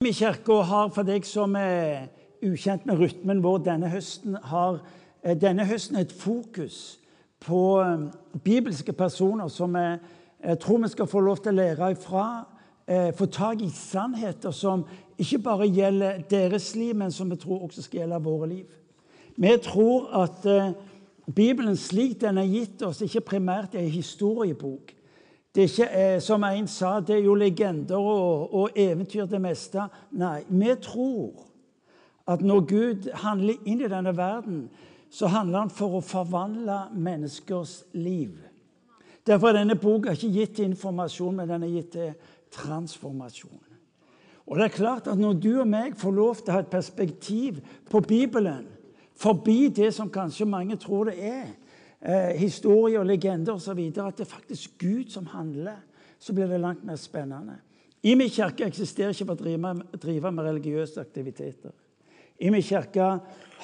i kirka har, for deg som er ukjent med rytmen vår denne høsten, har eh, denne høsten et fokus på eh, bibelske personer som jeg tror vi skal få lov til å lære ifra. Eh, få tak i sannheter som ikke bare gjelder deres liv, men som vi tror også skal gjelde våre liv. Vi tror at Bibelen slik den er gitt oss, ikke primært er en historiebok, det er ikke, eh, som en sa, det er jo legender og, og eventyr det meste. Nei, vi tror at når Gud handler inn i denne verden, så handler han for å forvandle menneskers liv. Derfor er denne boka ikke gitt til informasjon, men den er gitt til transformasjon. Og det er klart at Når du og meg får lov til å ha et perspektiv på Bibelen forbi det som kanskje mange tror det er, eh, historier og legender osv. At det er faktisk Gud som handler, så blir det langt mer spennende. I min kirke eksisterer ikke for å drive med religiøse aktiviteter. I min kirke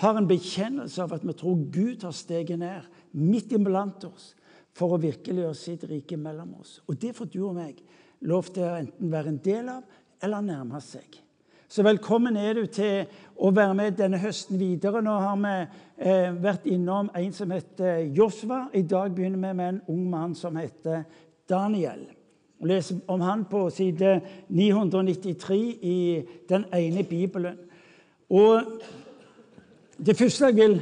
har en bekjennelse av at vi tror Gud har steget ned midt iblant oss for å virkeliggjøre sitt rike mellom oss. Og det får du og meg lov til å enten være en del av eller nærme seg. Så velkommen er du til å være med denne høsten videre. Nå har vi eh, vært innom en som heter Josva. I dag begynner vi med en ung mann som heter Daniel. Vi leser om han på side 993 i den ene Bibelen. Og det første jeg vil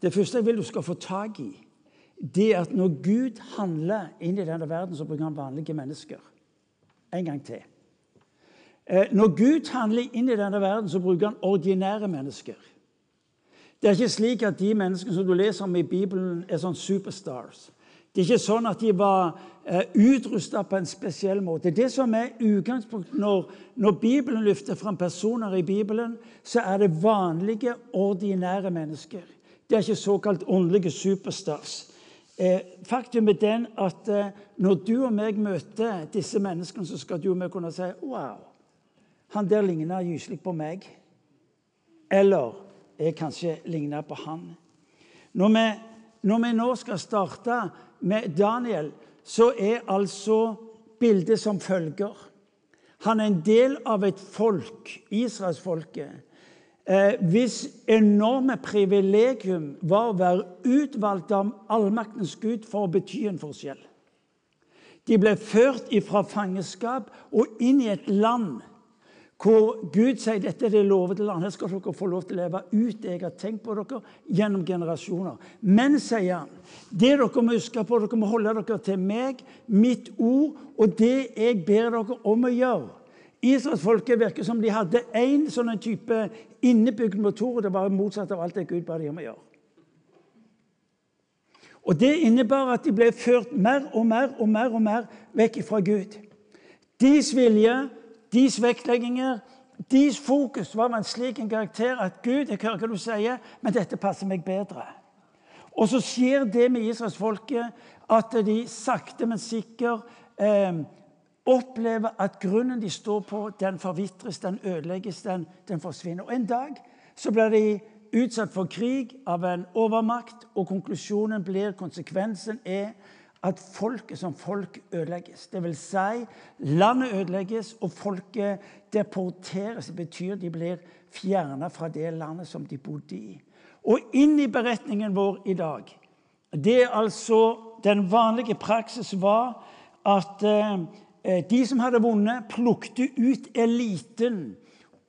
det første jeg vil du skal få tak i, det er at når Gud handler inn i denne verden, så bruker han vanlige mennesker. En gang til. Eh, når Gud handler inn i denne verden, så bruker han ordinære mennesker. Det er ikke slik at de menneskene som du leser om i Bibelen, er sånn superstars. Det er ikke sånn at de var eh, utrusta på en spesiell måte. Det som er utgangspunktet når, når, Bibelen løfter fram personer i Bibelen, så er det vanlige, ordinære mennesker. Det er ikke såkalt åndelige superstars. Eh, faktum er den at når du og meg møter disse menneskene, så skal du og meg kunne si wow. Han der ligner gyselig på meg. Eller jeg kanskje ligner på han. Når vi, når vi nå skal starte med Daniel, så er altså bildet som følger. Han er en del av et folk, israelsfolket, eh, hvis enorme privilegium var å være utvalgt av allmaktens Gud for å bety en forskjell. De ble ført fra fangenskap og inn i et land hvor Gud sier dette er det lovede land. Her skal dere få lov til å leve ut det jeg har tenkt på dere gjennom generasjoner. Men, sier han, det dere må huske på, dere må holde dere til meg, mitt ord, og det jeg ber dere om å gjøre. Israelsfolket virker som de hadde én sånn type innebygd motor, og det var motsatt av alt det Gud ba dem om å gjøre. Og Det innebar at de ble ført mer og mer og mer og mer vekk fra Gud. Deres vilje deres vektlegginger, deres fokus var en slik en karakter at Gud, jeg hører hva du sier, men dette passer meg bedre. Og så skjer det med israelsfolket at de sakte, men sikkert eh, opplever at grunnen de står på, den forvitres, den ødelegges, den, den forsvinner. Og En dag så blir de utsatt for krig av en overmakt, og konklusjonen blir, konsekvensen er at folket som folk ødelegges. Det vil si, landet ødelegges, og folket deporteres. Det betyr de blir fjerna fra det landet som de bodde i. Og inn i beretningen vår i dag det er altså Den vanlige praksis var at eh, de som hadde vunnet, plukte ut eliten.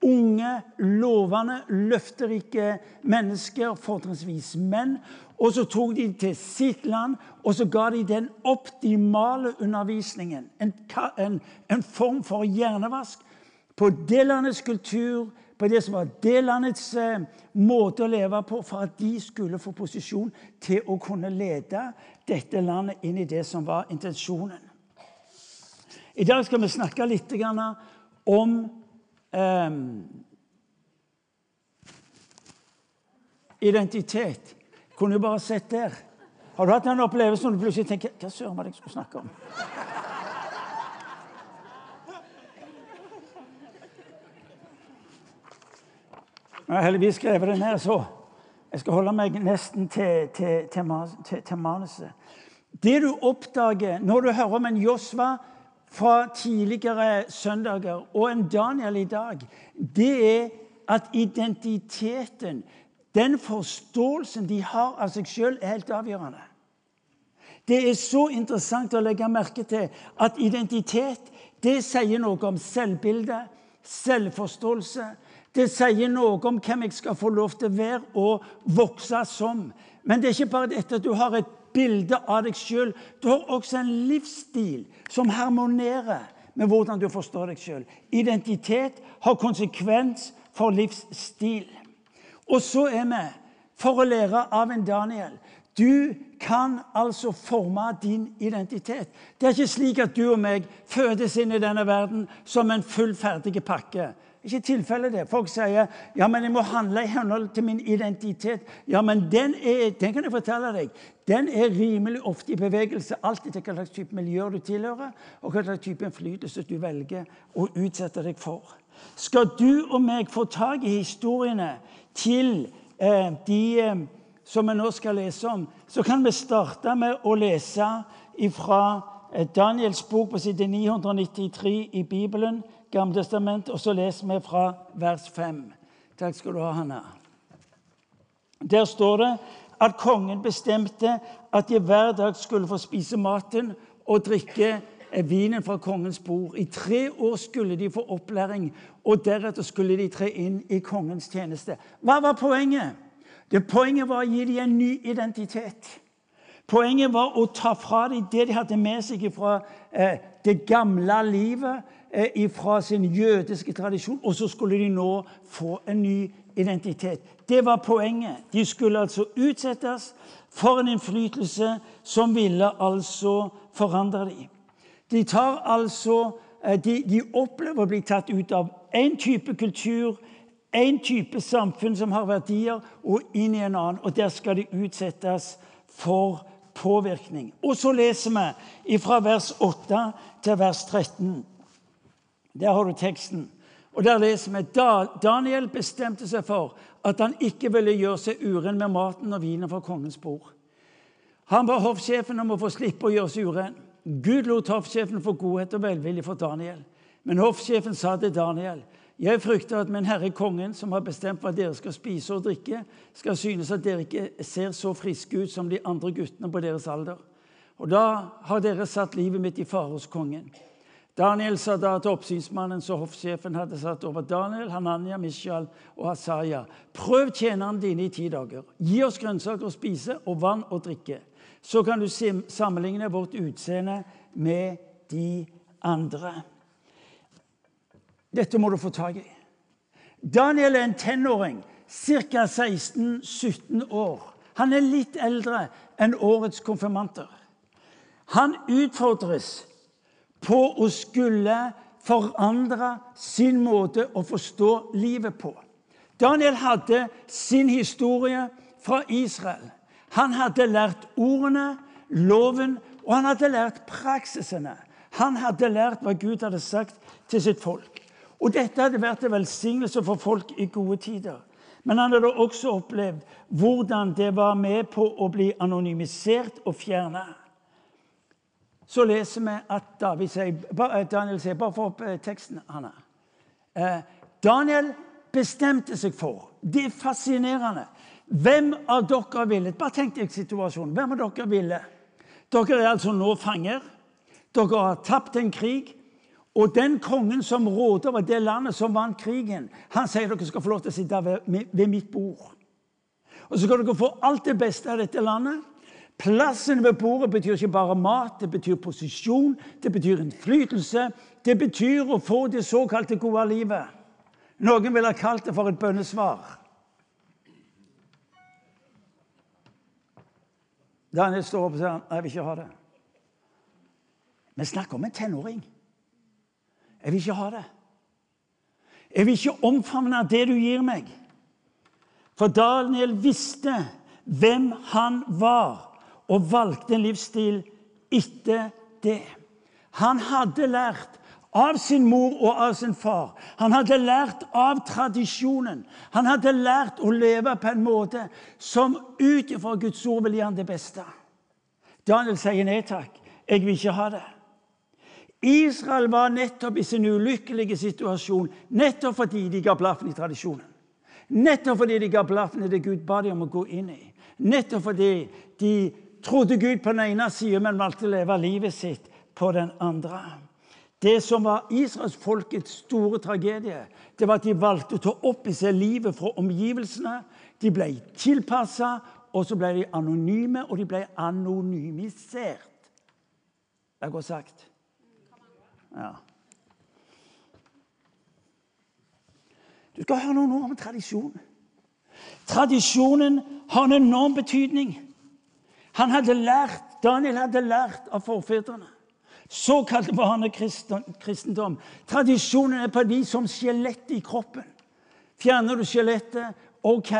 Unge, lovende, løfterike mennesker, fortrinnsvis menn, og så tok de til sitt land, og så ga de den optimale undervisningen. En, en, en form for hjernevask på det landets kultur, på det som var det landets eh, måte å leve på, for at de skulle få posisjon til å kunne lede dette landet inn i det som var intensjonen. I dag skal vi snakke litt om eh, identitet kunne jo bare sett der. Har du hatt den opplevelsen når du plutselig tenker Hva søren var det jeg skulle snakke om? Jeg har heldigvis skrevet det ned, så jeg skal holde meg nesten til, til, til, til manuset. Det du oppdager når du hører om en Josva fra tidligere søndager og en Daniel i dag, det er at identiteten, den forståelsen de har av seg sjøl, er helt avgjørende. Det er så interessant å legge merke til at identitet det sier noe om selvbilde, selvforståelse. Det sier noe om hvem jeg skal få lov til å være og vokse som. Men det er ikke bare dette at du har et bilde av deg sjøl. Du har også en livsstil som harmonerer med hvordan du forstår deg sjøl. Identitet har konsekvens for livsstil. Og så er vi for å lære av en Daniel. Du kan altså forme din identitet. Det er ikke slik at du og meg fødes inn i denne verden som en fullferdig pakke. Ikke tilfellet det. Folk sier ja, men jeg må handle i henhold til min identitet. Ja, men den, er, den kan jeg fortelle deg, den er rimelig ofte i bevegelse, alt etter hva slags type miljø du tilhører, og hva slags type innflytelse du velger å utsette deg for. Skal du og meg få tak i historiene til eh, de eh, som vi nå skal lese om, så kan vi starte med å lese fra eh, Daniels bok på side 993 i Bibelen, Gamletestamentet, og så leser vi fra vers 5. Takk skal du ha, Hanna. Der står det at kongen bestemte at de hver dag skulle få spise maten og drikke vinen fra kongens bord. I tre år skulle de få opplæring, og deretter skulle de tre inn i kongens tjeneste. Hva var poenget? Det Poenget var å gi dem en ny identitet. Poenget var å ta fra dem det de hadde med seg fra eh, det gamle livet, fra sin jødiske tradisjon, og så skulle de nå få en ny identitet. Det var poenget. De skulle altså utsettes for en innflytelse som ville altså forandre dem. De, tar altså, eh, de, de opplever å bli tatt ut av én type kultur, én type samfunn som har verdier, og inn i en annen. Og der skal de utsettes for påvirkning. Og så leser vi fra vers 8 til vers 13. Der har du teksten. Og Der leser vi Daniel bestemte seg for at han ikke ville gjøre seg uren med maten og vinen fra kongens bord. Han ba hoffsjefen om å få slippe å gjøre seg uren. Gud lot hoffsjefen få godhet og velvilje for Daniel. Men hoffsjefen sa til Daniel jeg frykter at min herre kongen, som har bestemt hva dere skal spise og drikke, skal synes at dere ikke ser så friske ut som de andre guttene på deres alder. Og da har dere satt livet mitt i fare hos kongen. Daniel sa da til oppsynsmannen som hoffsjefen hadde satt over Daniel, Hananya, Mishael og Asaya.: Prøv tjenerne dine i ti dager. Gi oss grønnsaker å spise og vann å drikke. Så kan du sammenligne vårt utseende med de andre. Dette må du få tak i. Daniel er en tenåring, ca. 16-17 år. Han er litt eldre enn årets konfirmanter. Han utfordres på å skulle forandre sin måte å forstå livet på. Daniel hadde sin historie fra Israel. Han hadde lært ordene, loven, og han hadde lært praksisene. Han hadde lært hva Gud hadde sagt til sitt folk. Og dette hadde vært en velsignelse for folk i gode tider. Men han hadde også opplevd hvordan det var med på å bli anonymisert og fjerna. Så leser vi at sier, eh, Daniel sier Bare få opp eh, teksten, Hanna. Eh, Daniel bestemte seg for Det er fascinerende. Hvem av dere ville Bare tenk deg situasjonen. Hvem av dere ville? Dere er altså nå fanger. Dere har tapt en krig. Og den kongen som råder over det landet som vant krigen, han sier dere skal få lov til å sitte ved, ved mitt bord. Og så skal dere få alt det beste av dette landet. Plassen ved bordet betyr ikke bare mat, det betyr posisjon, det betyr innflytelse. Det betyr å få det såkalte gode livet. Noen ville ha kalt det for et bønnesvar. Daniel står opp og sier jeg vil ikke ha det. Vi snakker om en tenåring. Jeg vil ikke ha det. Jeg vil ikke omfavne det du gir meg. For Daniel visste hvem han var, og valgte en livsstil etter det. Han hadde lært av sin mor og av sin far. Han hadde lært av tradisjonen. Han hadde lært å leve på en måte som ut ifra Guds ord vil gi ham det beste. Daniel sier nei takk. Jeg vil ikke ha det. Israel var nettopp i sin ulykkelige situasjon nettopp fordi de ga blaffen i tradisjonen. Nettopp fordi de ga blaffen i det Gud ba dem om å gå inn i. Nettopp fordi de trodde Gud på den ene siden, men valgte å leve livet sitt på den andre. Det som var israelsfolkets store tragedie, det var at de valgte å ta opp i seg livet fra omgivelsene. De ble tilpassa, og så ble de anonyme, og de ble anonymisert. Det er godt sagt. Ja. Du skal høre ord om tradisjon. Tradisjonen har en enorm betydning. Han hadde lært, Daniel hadde lært av forfedrene. Såkalt vanekristendom. Tradisjonen er på de som skjelettet i kroppen. Fjerner du skjelettet, ok,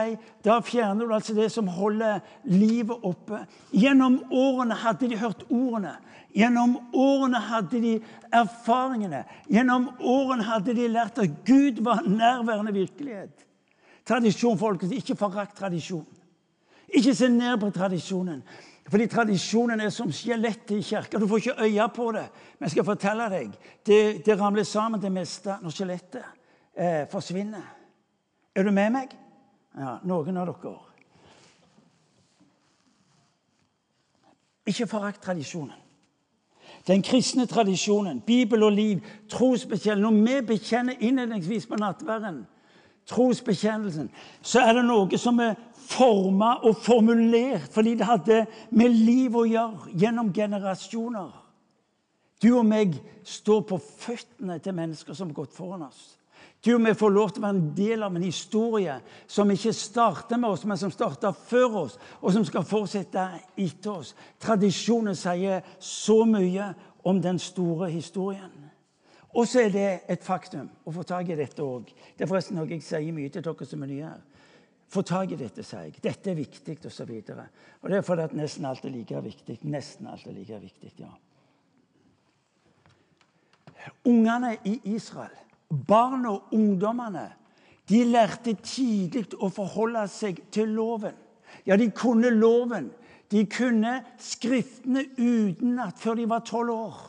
da fjerner du altså det som holder livet oppe. Gjennom årene hadde de hørt ordene. Gjennom årene hadde de erfaringene. Gjennom årene hadde de lært at Gud var nærværende virkelighet. Tradisjon, folkens. Ikke forakt tradisjon. Ikke se ned på tradisjonen. Fordi tradisjonen er som skjelettet i kirka. Du får ikke øye på det. Men jeg skal fortelle deg, det, det ramler sammen det meste når skjelettet eh, forsvinner. Er du med meg? Ja, noen av dere. Ikke forakt tradisjonen. Den kristne tradisjonen, Bibel og liv, trosbekjennelse Når vi bekjenner innledningsvis på nattverden, trosbekjennelsen, så er det noe som er forma og formulert fordi det hadde med liv å gjøre gjennom generasjoner. Du og meg står på føttene til mennesker som har gått foran oss. Du og meg får lov til å være en del av en historie som ikke starter med oss, men som starter før oss, og som skal fortsette etter oss. Tradisjonen sier så mye om den store historien. Og så er det et faktum å få tak i dette òg. Det er forresten noe jeg sier mye til dere som er nye her. Få tak i dette, sier jeg. Dette er viktig, osv. Og, og det er fordi at nesten alt er like viktig. Nesten alt er like viktig, ja. Ungene i Israel, barna og ungdommene, de lærte tidlig å forholde seg til loven. Ja, de kunne loven. De kunne Skriftene utenat før de var tolv år.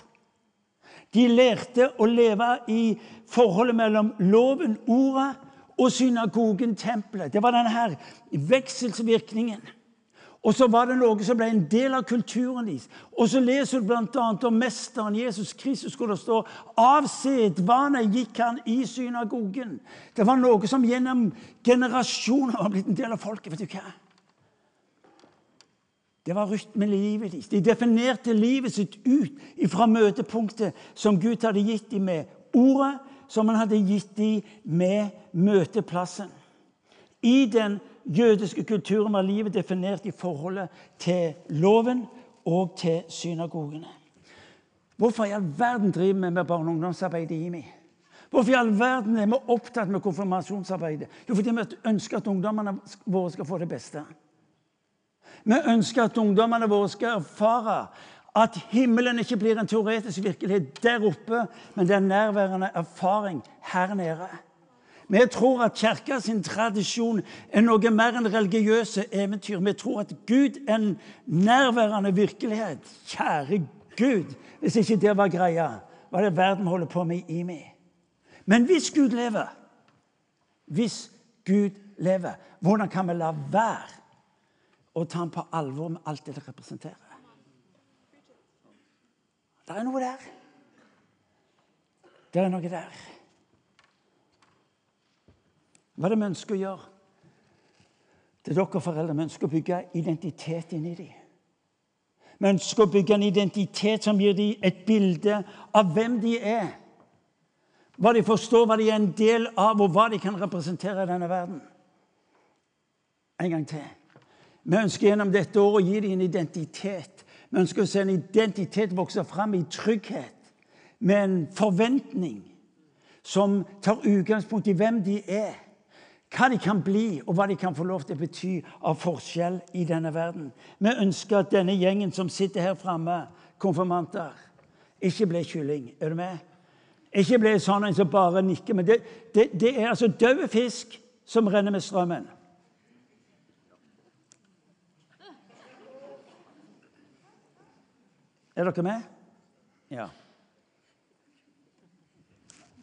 De lærte å leve i forholdet mellom loven, ordet, og synagogen, tempelet. Det var denne her vekselsvirkningen. Og så var det noe som ble en del av kulturen deres. Og så leser du bl.a. om mesteren Jesus Kristus, hvor det står av sedvane gikk han i synagogen. Det var noe som gjennom generasjoner var blitt en del av folket. Vet du hva? Det var rytmen i livet deres. De definerte livet sitt ut fra møtepunktet som Gud hadde gitt dem med ordet, som han hadde gitt dem med møteplassen. I den jødiske kulturen var livet definert i forholdet til loven og til synagogene. Hvorfor i all verden driver vi med barne- og ungdomsarbeid i IMI? Hvorfor i all verden er vi opptatt med konfirmasjonsarbeidet? Jo, fordi vi ønsker at ungdommene våre skal få det beste. Vi ønsker at ungdommene våre skal erfare at himmelen ikke blir en teoretisk virkelighet der oppe, men det er nærværende erfaring her nede. Vi tror at kirka sin tradisjon er noe mer enn religiøse eventyr. Vi tror at Gud er en nærværende virkelighet. Kjære Gud, hvis ikke det var greia, hva er det verden holder på med i meg? Men hvis Gud lever, hvis Gud lever, hvordan kan vi la være å ta ham på alvor med alt det det representerer? Det er noe der. Det er noe der. Hva er det vi ønsker å gjøre? Det er dere foreldre. Vi ønsker å bygge identitet inni dem. Vi ønsker å bygge en identitet som gir dem et bilde av hvem de er. Hva de forstår, hva de er en del av, og hva de kan representere i denne verden. En gang til. Vi ønsker gjennom dette året å gi dem en identitet vi ønsker å se en identitet vokse fram i trygghet, med en forventning som tar utgangspunkt i hvem de er, hva de kan bli, og hva de kan få lov til å bety av forskjell i denne verden. Vi ønsker at denne gjengen som sitter her framme, konfirmanter, ikke blir kylling. Er du med? Ikke blir sånn en som bare nikker. Men det, det, det er altså død fisk som renner med strømmen. Er dere med? Ja.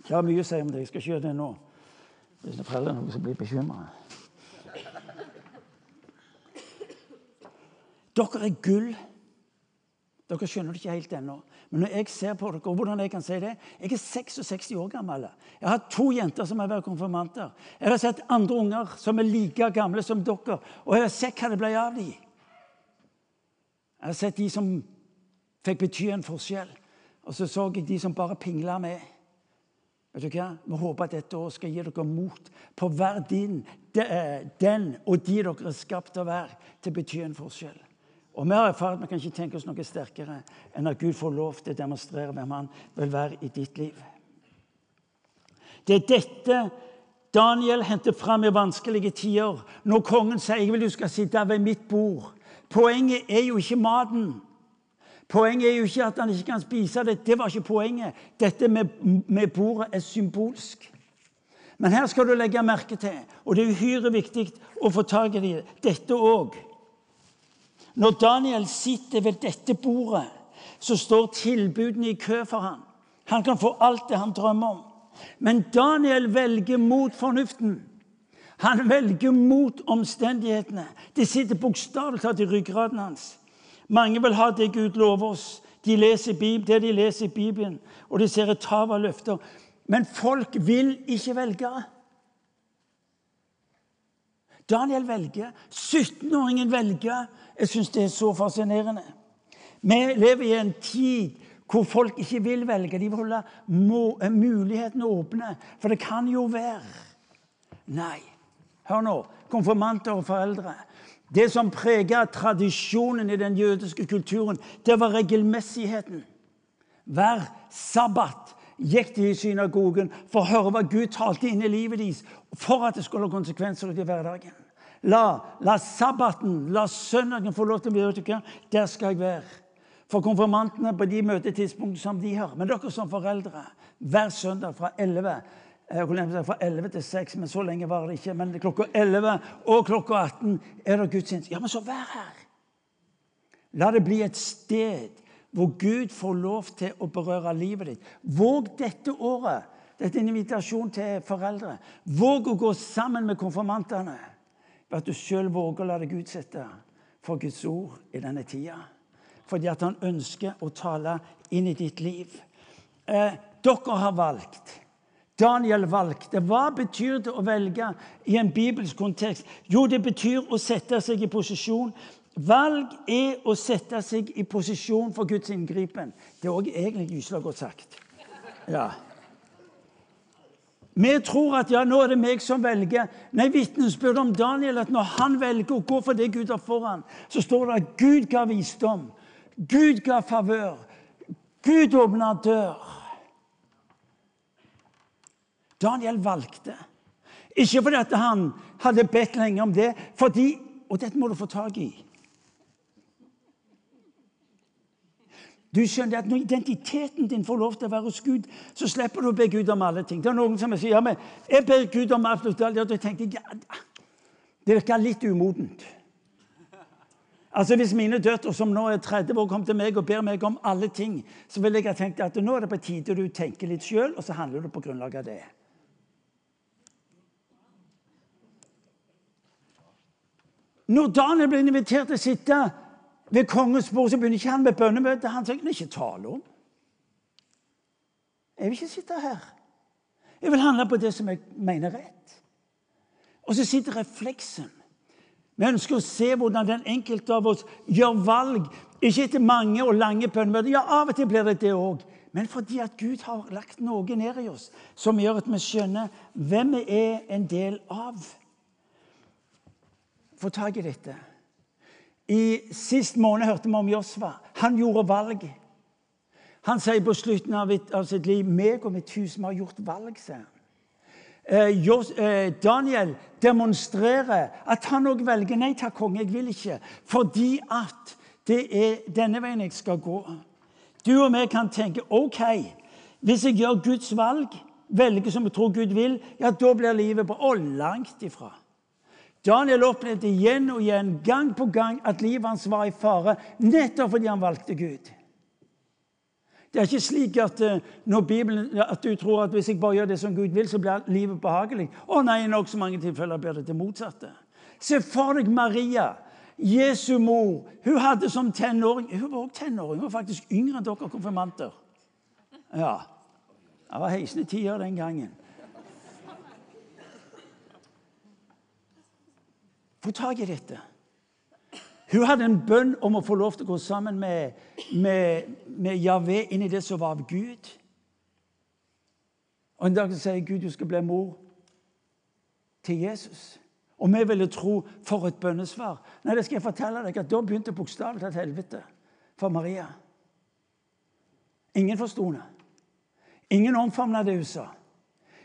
Jeg har mye å si om det. Jeg skal ikke gjøre det nå. Hvis foreldrene noen som blir bekymra. Dere er gull. Dere skjønner det ikke helt ennå. Men når jeg ser på dere, og hvordan jeg kan si det Jeg er 66 år gammel. Jeg har to jenter som har vært konfirmanter. Jeg har sett andre unger som er like gamle som dere, og jeg har sett hva det ble av dem. Jeg har sett de som fikk bety en forskjell, og så så jeg de som bare pingla med. Vet du hva? Vi håper at dette året skal gi dere mot på hver din, den og de dere er skapt til å være, til å bety en forskjell. Og vi har erfart at vi kan ikke tenke oss noe sterkere enn at Gud får lov til å demonstrere hvem han vil være i ditt liv. Det er dette Daniel henter fram i vanskelige tider, når kongen sier jeg vil du skal sitte ved mitt bord. Poenget er jo ikke maten. Poenget er jo ikke at han ikke kan spise det. Det var ikke poenget. Dette med, med bordet er symbolsk. Men her skal du legge merke til, og det er uhyre viktig å få tak i det, dette òg. Når Daniel sitter ved dette bordet, så står tilbudene i kø for ham. Han kan få alt det han drømmer om. Men Daniel velger mot fornuften. Han velger mot omstendighetene. Det sitter bokstavelig talt i ryggraden hans. Mange vil ha det Gud lover oss. De leser Bibelen, det de leser i Bibelen, og de ser et hav av løfter. Men folk vil ikke velge. Daniel velger. 17-åringen velger. Jeg syns det er så fascinerende. Vi lever i en tid hvor folk ikke vil velge. De vil holde mulighetene åpne. For det kan jo være Nei. Hør nå, konfirmanter og foreldre. Det som prega tradisjonen i den jødiske kulturen, det var regelmessigheten. Hver sabbat gikk de i synagogen for å høre hva Gud talte inn i livet deres, for at det skulle ha konsekvenser i hverdagen. La, la sabbaten, la søndagen få lov til å bli vet Der skal jeg være. For konfirmantene på de møtetidspunktene som de har. Men dere som foreldre, hver søndag fra 11 eh, fra 11 til 6, men så lenge var det ikke. Men klokka 11 og klokka 18 er det gudstjeneste. Ja, men så vær her! La det bli et sted hvor Gud får lov til å berøre livet ditt. Våg dette året. Dette er en invitasjon til foreldre. Våg å gå sammen med konfirmantene ved at du sjøl våger å la deg utsette for Guds ord i denne tida. Fordi at han ønsker å tale inn i ditt liv. Eh, dere har valgt. Daniel valgte. Hva betyr det å velge i en bibelsk kontekst? Jo, det betyr å sette seg i posisjon. Valg er å sette seg i posisjon for Guds inngripen. Det er òg egentlig gyselig godt sagt. Ja. Vi tror at ja, nå er det meg som velger. Nei, Vitnesbyrdet om Daniel at når han velger å gå for det Gud har foran, så står det at Gud ga visdom. Gud ga favør. Gud åpna dør. Daniel valgte. Ikke fordi han hadde bedt lenge om det, fordi, og dette må du få tak i Du skjønner at Når identiteten din får lov til å være hos Gud, så slipper du å be Gud om alle ting. Det er noen som sier ja, men jeg ber Gud om alt. Og jeg tenkte, ja, Det virker litt umodent. Altså Hvis mine døtre som nå er 30 år, kom til meg og ber meg om alle ting, så ville jeg ha tenkt at nå er det på tide du tenker litt sjøl, og så handler du på grunnlag av det. Når Daniel ble invitert til å sitte ved kongens bord så begynner ikke han med bønnemøte. Han sier det ikke tale om. Jeg vil ikke sitte her. Jeg vil handle på det som jeg mener rett. Og så sitter refleksen. Vi ønsker å se hvordan den enkelte av oss gjør valg. Ikke etter mange og lange bønnemøter. Ja, av og til blir det det òg. Men fordi at Gud har lagt noe ned i oss som gjør at vi skjønner hvem vi er en del av. Få tak i dette. I Sist måned hørte vi om Josva. Han gjorde valg. Han sier på slutten av, sitt liv 'Meg og mitt hus, vi har gjort valg', sier han. Eh, eh, Daniel demonstrerer at han òg velger 'Nei takk, konge, jeg vil ikke', fordi at det er denne veien jeg skal gå. Du og vi kan tenke 'OK, hvis jeg gjør Guds valg, velger som jeg tror Gud vil', ja, da blir livet bra. Og langt ifra. Daniel opplevde igjen og igjen, gang på gang, at livet hans var i fare nettopp fordi han valgte Gud. Det er ikke slik at, når Bibelen, at, du tror at hvis jeg bare gjør det som Gud vil, så blir livet behagelig. Å nei, i nokså mange tilfeller blir det det motsatte. Se for deg Maria, Jesu mor. Hun hadde som tenåring Hun var også tenåring, hun var faktisk yngre enn dere konfirmanter. Ja. Det var heisende tider den gangen. Få tak i dette. Hun hadde en bønn om å få lov til å gå sammen med, med, med Javé inn i det som var av Gud. Og En dag sier Gud du skal bli mor til Jesus. Og vi ville tro for et bønnesvar. Nei, det skal jeg fortelle deg, at Da begynte bokstavelig talt helvete for Maria. Ingen forsto det. Ingen omfavna det hun sa.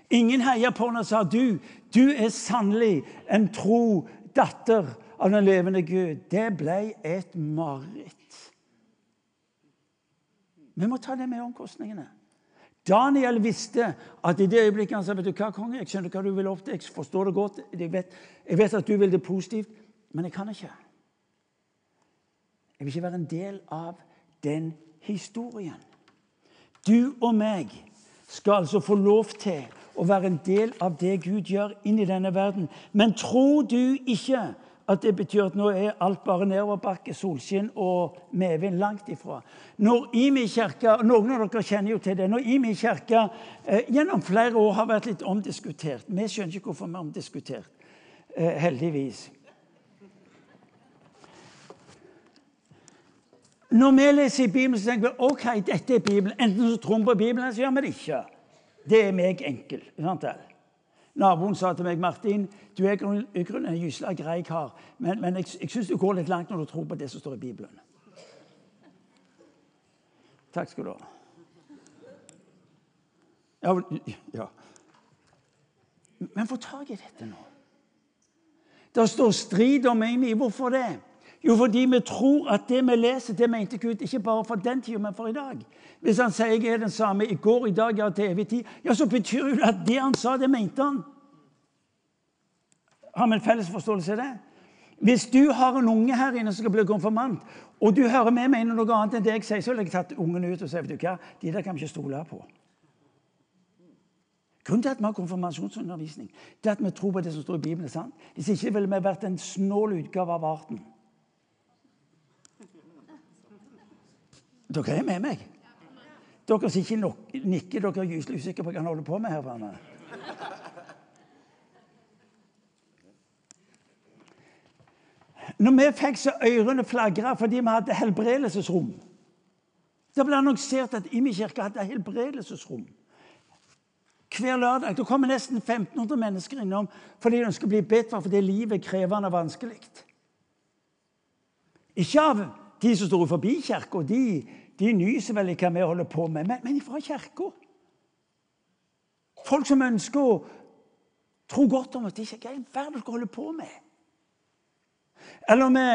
Ingen heia på henne og sa du, du er sannelig en tro datter av den levende Gud. Det ble et mareritt. Vi må ta det med omkostningene. Daniel visste at i det øyeblikket han sa vet du hva, konge, jeg skjønner hva du vil opp til, jeg forstår det godt, jeg vet, jeg vet at du vil det positivt, men jeg kan ikke. Jeg vil ikke være en del av den historien. Du og meg skal altså få lov til å være en del av det Gud gjør inn i denne verden. Men tror du ikke at det betyr at nå er alt bare nedoverbakke, solskinn og medvind langt ifra. Når Imi kirke, Noen av dere kjenner jo til det. Når Imi kirke eh, gjennom flere år har vært litt omdiskutert Vi skjønner ikke hvorfor vi er omdiskutert, eh, heldigvis. Når vi leser i Bibelen, så tenker vi ok, dette er Bibelen. Enten så tror vi på Bibelen, eller så gjør vi det ikke. Det er meg enkel. Naboen sa til meg Martin, du er i grunnen en gysla grei kar, men, men jeg, jeg syns du går litt langt når du tror på det som står i Bibelen. Takk skal du ha. Ja, ja. Men få tak i dette nå. Det står strid om Amy. Hvorfor det? Jo, fordi vi tror at det vi leser, det mente Gud ikke bare for den tida, men for i dag. Hvis han sier jeg er den samme i går, i dag, ja, til evig tid, ja, så betyr det at det han sa, det mente han. Har vi en felles forståelse av det? Hvis du har en unge her inne som skal bli konfirmant, og du hører med meg noe annet enn det jeg sier, så vil jeg tatt ungen ut og si vet du hva, de der kan vi ikke stole på. Grunnen til at vi har konfirmasjonsundervisning, det er at vi tror på det som står i Bibelen. sant? Hvis ikke ville vi vært en snål utgave av arten. Dere er med meg? Dere som ikke nikker, dere er gyselig usikre på hva han holder på med her framme. Når vi fikk så ørene flagra fordi vi hadde helbredelsesrom Det ble annonsert at Imi kirke hadde helbredelsesrom. Hver lørdag det kommer nesten 1500 mennesker innom fordi de ønsker å bli bedt for fordi livet er krevende og vanskelig. Ikke av de som står forbi kirka. De, de nyser vel i hva vi holder på med, men, men fra kirka. Folk som ønsker å tro godt om at det ikke er en verden skal holde på med. Eller vi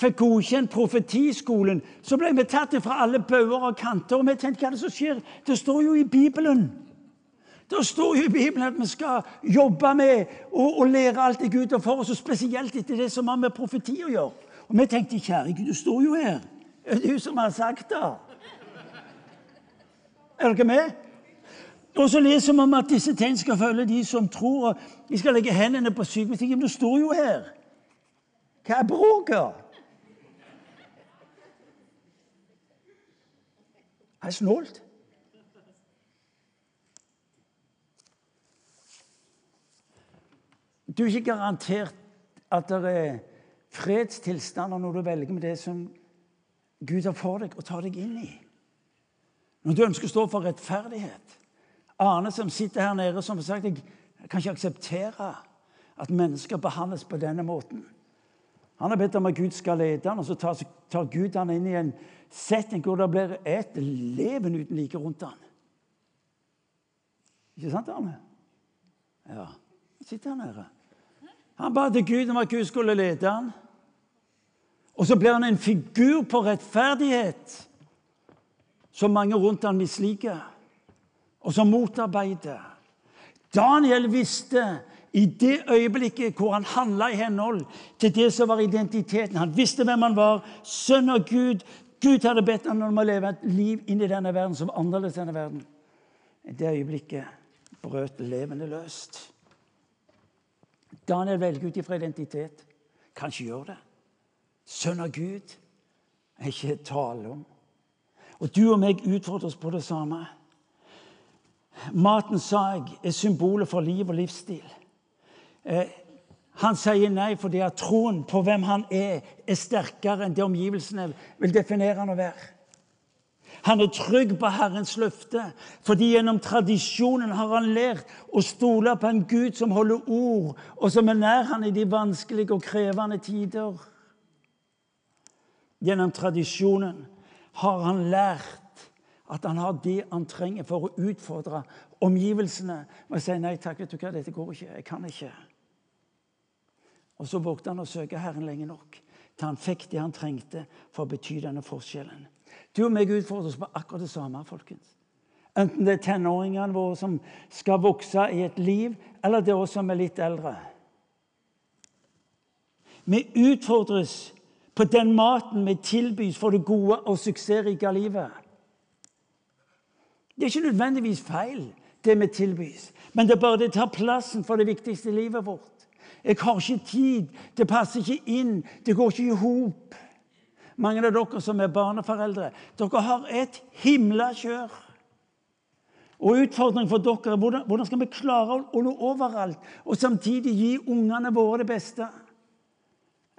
fikk godkjent profetiskolen, så ble vi tatt fra alle bauger og kanter. Og vi tenkte hva er det som skjer? Det står jo i Bibelen. Det står jo i Bibelen at vi skal jobbe med å, lære alt det Gud har for oss, og spesielt etter det som har med profeti å gjøre. Og vi tenkte kjære Gud, du står jo her. Det er du som har sagt det. Er dere med? Og så leser vi om at disse tegn skal følge de som tror. og De skal legge hendene på syke. Men du står jo her. Hva er bråket? Det er snålt. Du er ikke garantert at det er fredstilstander når du velger med det som Gud har for deg og tar deg inn i. Når du ønsker å stå for rettferdighet. Arne som sitter her nede, som har sagt jeg kan ikke akseptere at mennesker behandles på denne måten. Han har bedt om at Gud skal lede han, og så tar, tar Gud han inn i en setting hvor det blir et leven uten like rundt han. Ikke sant, Arne? Ja. Han sitter her nede. Han ba til Gud om at Gud skulle lede ham. Og så blir han en figur på rettferdighet som mange rundt han misliker, og som motarbeider. Daniel visste i det øyeblikket hvor han handla i henhold til det som var identiteten Han visste hvem han var. Sønn av Gud, Gud hadde bedt ham om å leve et liv inn i denne verden som annerledes denne verden. I det øyeblikket brøt levende løst. Daniel velger ut ifra identitet. Kan ikke gjøre det. Sønn av Gud er ikke tale om. Og du og meg utfordres på det samme. Maten, sa jeg, er symbolet for liv og livsstil. Eh, han sier nei fordi at troen på hvem han er, er sterkere enn det omgivelsene vil definere han å være. Han er trygg på Herrens løfte, fordi gjennom tradisjonen har han lært å stole på en Gud som holder ord, og som er nær han i de vanskelige og krevende tider. Gjennom tradisjonen har han lært at han har det han trenger for å utfordre omgivelsene. Og si nei takk, vet du hva, dette går ikke. Jeg kan ikke. Og så vågte han å søke Herren lenge nok til han fikk det han trengte for å bety denne forskjellen. Du og meg utfordres på akkurat det samme. folkens. Enten det er tenåringene våre som skal vokse i et liv, eller det er oss som er litt eldre. Vi utfordres på den maten vi tilbys for det gode og suksessrike livet. Det er ikke nødvendigvis feil, det vi tilbys, men det er bare det tar plassen for det viktigste i livet vårt. Jeg har ikke tid, det passer ikke inn, det går ikke i hop. Mange av dere som er barneforeldre, dere har et himla kjør. Og utfordringen for dere er hvordan, skal vi klare å nå overalt og samtidig gi ungene våre det beste.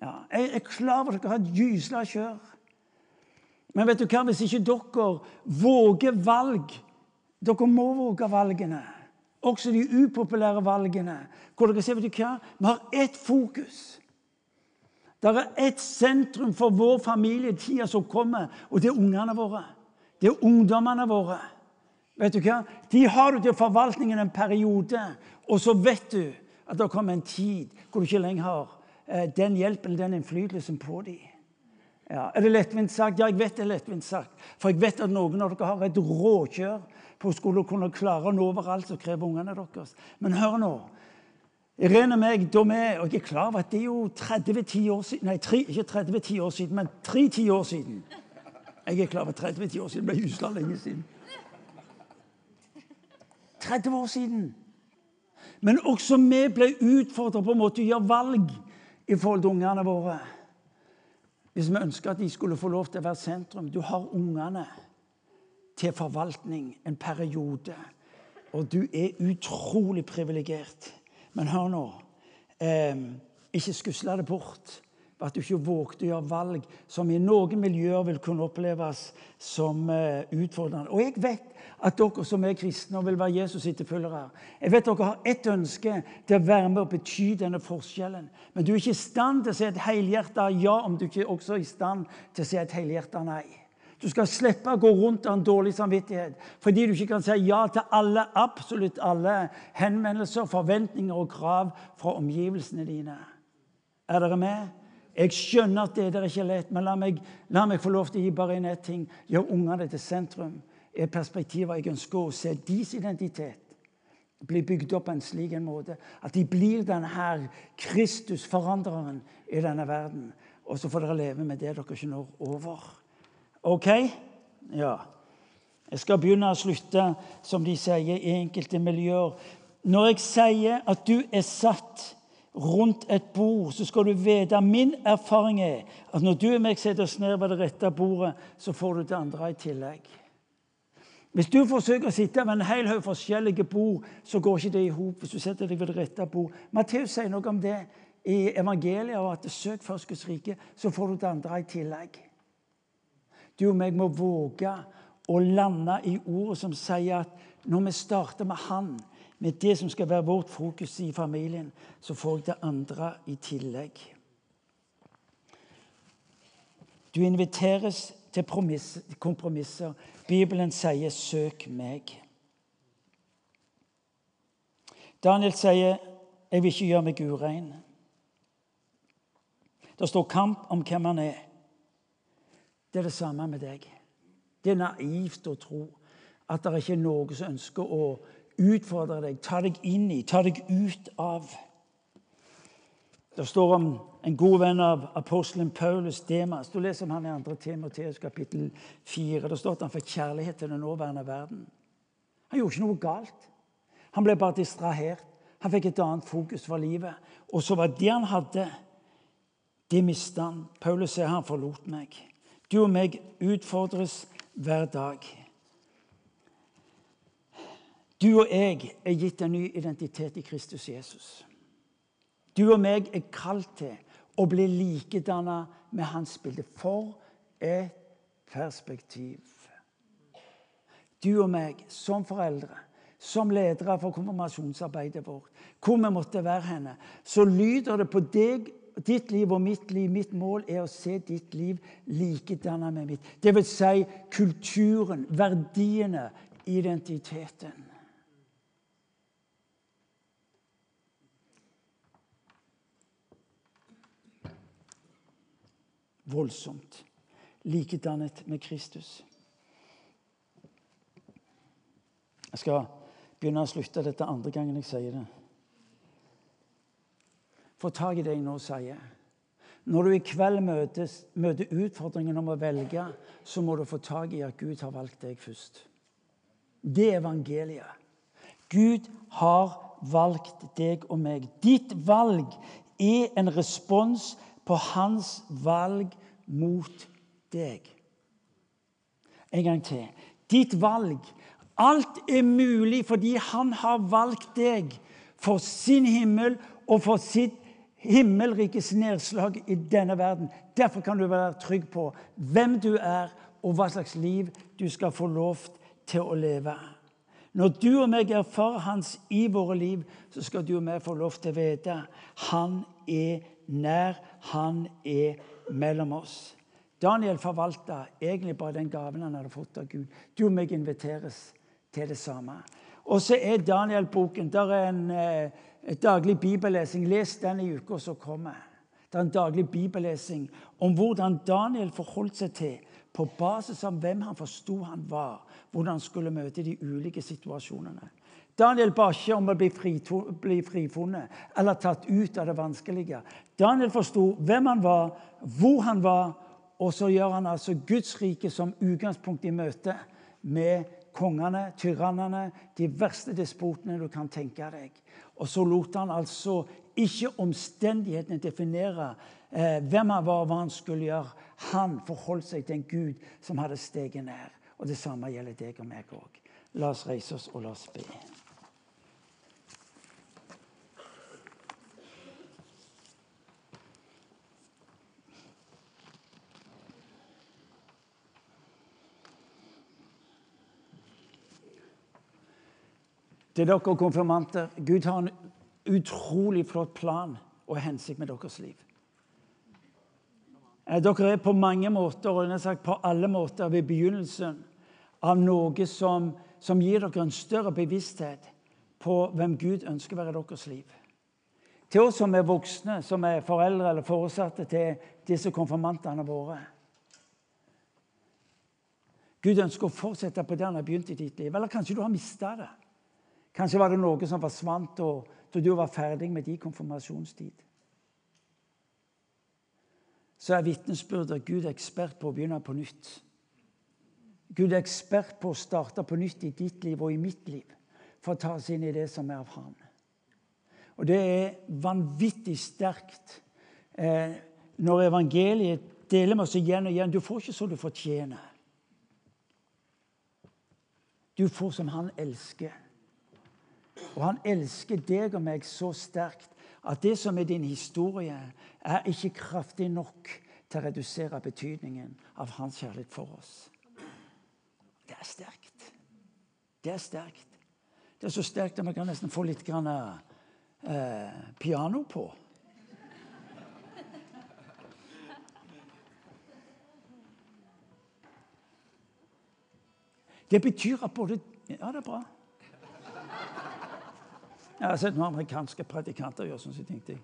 Ja, jeg er klar over at dere har et gysla kjør. Men vet du hva? hvis ikke dere våger valg dere må våge valgene, også de upopulære valgene. Hvor dere ser, vet du hva? Vi har ett fokus. Det er ett sentrum for vår familie i tida som kommer, og det er ungene våre. Det er ungdommene våre. Vet du hva? De har du til forvaltningen en periode, og så vet du at det kommer en tid hvor du ikke lenger har den hjelpen eller den innflytelsen på dem. Ja, er det lettvint sagt? Ja, jeg vet det er lettvint sagt. For jeg vet at noen av dere har et råkjør på å skulle kunne klare å nå overalt som krever ungene deres. Men hør nå. Irene og meg, da vi, og jeg er klar over at det er jo 30 år siden Nei, 3, ikke 30 år siden, men 3-10 år siden. Jeg er klar over 30 år siden. Det ble husla lenge siden. 30 år siden. Men også vi ble utfordra på en måte å gjøre valg i forhold til ungene våre. Hvis vi ønsker at de skulle få lov til å være sentrum. Du har ungene til forvaltning en periode. Og du er utrolig privilegert. Men hør nå. Eh, ikke skusle det bort ved at du ikke vågte å gjøre valg som i noen miljøer vil kunne oppleves som eh, utfordrende. Og jeg vet at dere som er kristne og vil være Jesus' etterfølgere, jeg vet dere har ett ønske til å være med og bety denne forskjellen. Men du er ikke i stand til å si et helhjerta ja om du ikke også er i stand til å si et helhjerta nei. Du skal slippe å gå rundt av en dårlig samvittighet fordi du ikke kan si ja til alle, absolutt alle henvendelser, forventninger og krav fra omgivelsene dine. Er dere med? Jeg skjønner at det er ikke lett, men la meg, la meg få lov til å gi bare inn ett ting. Gjør ungene til sentrum. Er perspektivet jeg ønsker å se deres identitet bli bygd opp på en slik en måte at de blir denne Kristus-forandreren i denne verden. Og så får dere leve med det dere ikke når over. OK? Ja. Jeg skal begynne å slutte, som de sier i enkelte miljøer. Når jeg sier at du er satt rundt et bord, så skal du vite Min erfaring er at når du og meg setter oss ned ved det rette bordet, så får du det andre i tillegg. Hvis du forsøker å sitte ved en hel haug forskjellige bord, så går ikke det i hop. Hvis du setter deg ved det rette bord. Matteus sier noe om det i evangeliet, og at søk først Guds rike, så får du det andre i tillegg. Du og meg må våge å lande i ordet som sier at når vi starter med Han, med det som skal være vårt fokus i familien, så får jeg det andre i tillegg. Du inviteres til kompromisser. Bibelen sier 'søk meg'. Daniel sier 'jeg vil ikke gjøre meg urein'. Det står kamp om hvem han er. Det er det samme med deg. Det er naivt å tro at det ikke er noe som ønsker å utfordre deg, ta deg inn i, ta deg ut av. Det står om en god venn av apostelen Paulus, Demas. Du leser om han i 2. Timoteus kapittel 4. Det står at han fikk kjærlighet til den nåværende verden. Han gjorde ikke noe galt. Han ble bare distrahert. Han fikk et annet fokus for livet. Og så var det han hadde, det mista han. Paulus sier han forlot meg. Du og meg utfordres hver dag. Du og jeg er gitt en ny identitet i Kristus Jesus. Du og meg er kalt til å bli likedanna med hans bilde. For et perspektiv. Du og meg som foreldre, som ledere for konfirmasjonsarbeidet vårt, hvor vi måtte være henne, så lyder det på deg, ditt liv og mitt liv. Mitt mål er å se ditt liv likedanna med mitt. Det vil si kulturen, verdiene, identiteten. Voldsomt. Likedannet med Kristus. Jeg skal begynne å slutte dette andre gangen jeg sier det. Få tak i det jeg nå sier. Når du i kveld møtes, møter utfordringen om å velge, så må du få tak i at Gud har valgt deg først. Det er evangeliet. Gud har valgt deg og meg. Ditt valg er en respons på hans valg mot deg. En gang til. Ditt valg. Alt er mulig fordi han har valgt deg for sin himmel og for sitt himmelrikes nedslag i denne verden. Derfor kan du være trygg på hvem du er, og hva slags liv du skal få lov til å leve. Når du og meg erfarer hans i våre liv, så skal du og meg få lov til å vite han er nær, han er mellom oss. Daniel forvalta egentlig bare den gaven han hadde fått av Gud. Du og meg inviteres til det samme. Og så er Daniel-boken Der er en eh, daglig bibellesing. Les den i uka som kommer. Det er en daglig bibellesing om hvordan Daniel forholdt seg til, på basis av hvem han forsto han var, hvordan han skulle møte de ulike situasjonene. Daniel ba ikke om å bli, frifunnet eller tatt ut av det vanskelige. Daniel forsto hvem han var, hvor han var, og så gjør han altså Guds rike som utgangspunkt i møte med kongene, tyrannene, de verste despotene du kan tenke deg. Og så lot han altså ikke omstendighetene definere eh, hvem han var, og hva han skulle gjøre. Han forholdt seg til en Gud som hadde steget ned. Og det samme gjelder deg og meg òg. La oss reise oss, og la oss be. Til dere konfirmanter. Gud har en utrolig flott plan og hensikt med deres liv. Eh, dere er på mange måter og sagt på alle måter ved begynnelsen av noe som, som gir dere en større bevissthet på hvem Gud ønsker å være i deres liv. Til oss som er voksne, som er foreldre eller foresatte til disse konfirmantene våre. Gud ønsker å fortsette på det han har begynt i ditt liv. Eller kanskje du har mista det. Kanskje var det noe som forsvant da du var ferdig med din konfirmasjonstid. Så er vitnesbyrdet Gud er ekspert på å begynne på nytt. Gud er ekspert på å starte på nytt i ditt liv og i mitt liv for å ta oss inn i det som er av Han. Og det er vanvittig sterkt eh, når evangeliet deler med oss igjen og igjen. Du får ikke så du fortjener. Du får som Han elsker. Og han elsker deg og meg så sterkt at det som er din historie, er ikke kraftig nok til å redusere betydningen av hans kjærlighet for oss. Det er sterkt. Det er sterkt. Det er så sterkt at man kan nesten få litt grann, eh, piano på. Det betyr at både Ja, det er bra. Jeg har sett noen amerikanske predikanter gjøre sånn, så tenkte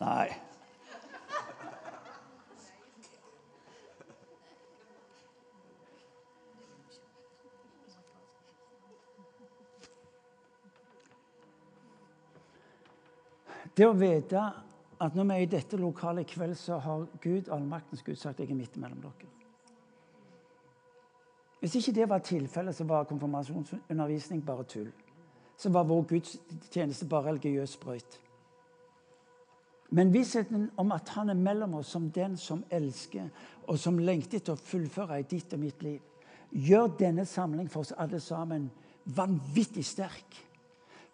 Nei. Det å vite at når vi er i dette lokalet i kveld, så har Gud, allmaktens Gud sagt at jeg er midt mellom dere. Hvis ikke det var tilfellet, så var konfirmasjonsundervisning bare tull. Så var vår gudstjeneste bare religiøs sprøyt. Men vissheten om at han er mellom oss som den som elsker, og som lengter etter å fullføre i ditt og mitt liv, gjør denne samling for oss alle sammen vanvittig sterk.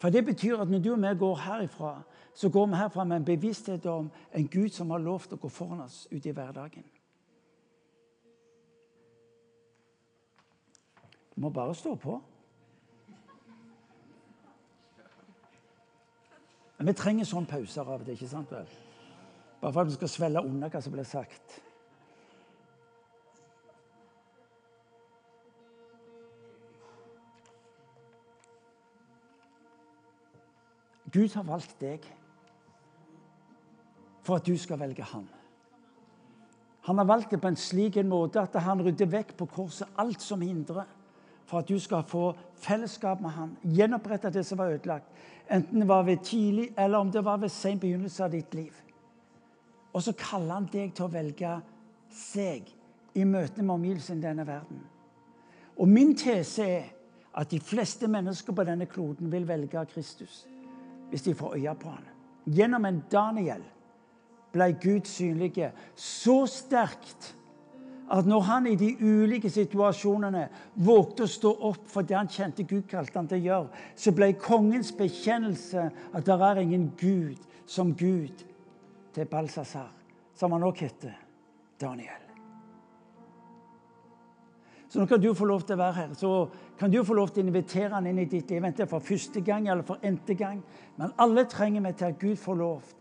For det betyr at når du og vi går herifra, så går vi herfra med en bevissthet om en Gud som har lovt å gå foran oss ut i hverdagen. Du må bare stå på. Men vi trenger sånne pauser av og til. ikke sant vel? Bare for at vi skal svelle unna hva som blir sagt. Gud har valgt deg for at du skal velge ham. Han har valgt det på en slik måte at han rydder vekk på korset alt som hindrer for at du skal få fellesskap med han, gjenopprette det som var ødelagt. Enten det var ved tidlig eller om det var ved sen begynnelse av ditt liv. Og så kaller han deg til å velge seg i møte med omgivelsene i denne verden. Og min tese er at de fleste mennesker på denne kloden vil velge Kristus hvis de får øye på han. Gjennom en Daniel ble Gud synlig så sterkt at når han i de ulike situasjonene vågte å stå opp for det han kjente Gud kalte han til å gjøre, så ble kongens bekjennelse at det er ingen Gud som Gud til Balsasar, som han også heter Daniel. Så nå kan du få lov til å være her. Så kan du få lov til å invitere han inn i ditt liv, enten for første gang eller for n-te gang. Men alle trenger vi til at Gud får lov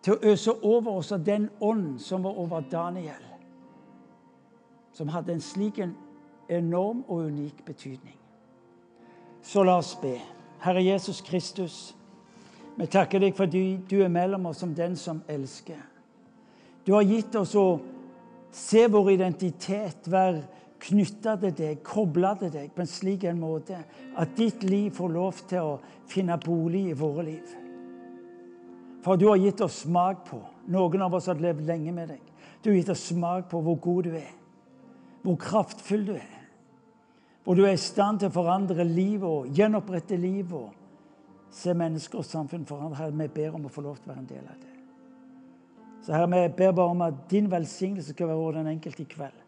til å øse over oss av den ånd som var over Daniel som hadde en slik en enorm og unik betydning. Så la oss be. Herre Jesus Kristus, vi takker deg fordi du er mellom oss som den som elsker. Du har gitt oss å se vår identitet, være knytta til deg, kobla til deg på en slik en måte at ditt liv får lov til å finne bolig i våre liv. For du har gitt oss smak på Noen av oss har levd lenge med deg. Du har gitt oss smak på hvor god du er hvor kraftfull du er. Hvor du er i stand til å forandre livet og gjenopprette livet og se mennesker og samfunn forandre. Herre, vi ber om å få lov til å være en del av det. Så Herre, vi ber bare om at din velsignelse skal være over den enkelte i kveld.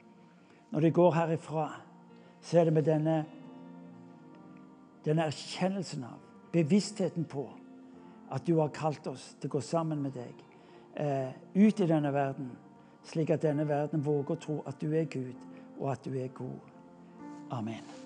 Når de går herifra, så er det med denne, denne erkjennelsen av, bevisstheten på, at du har kalt oss til å gå sammen med deg eh, ut i denne verden, slik at denne verden våger å tro at du er Gud og at du er god. Amen.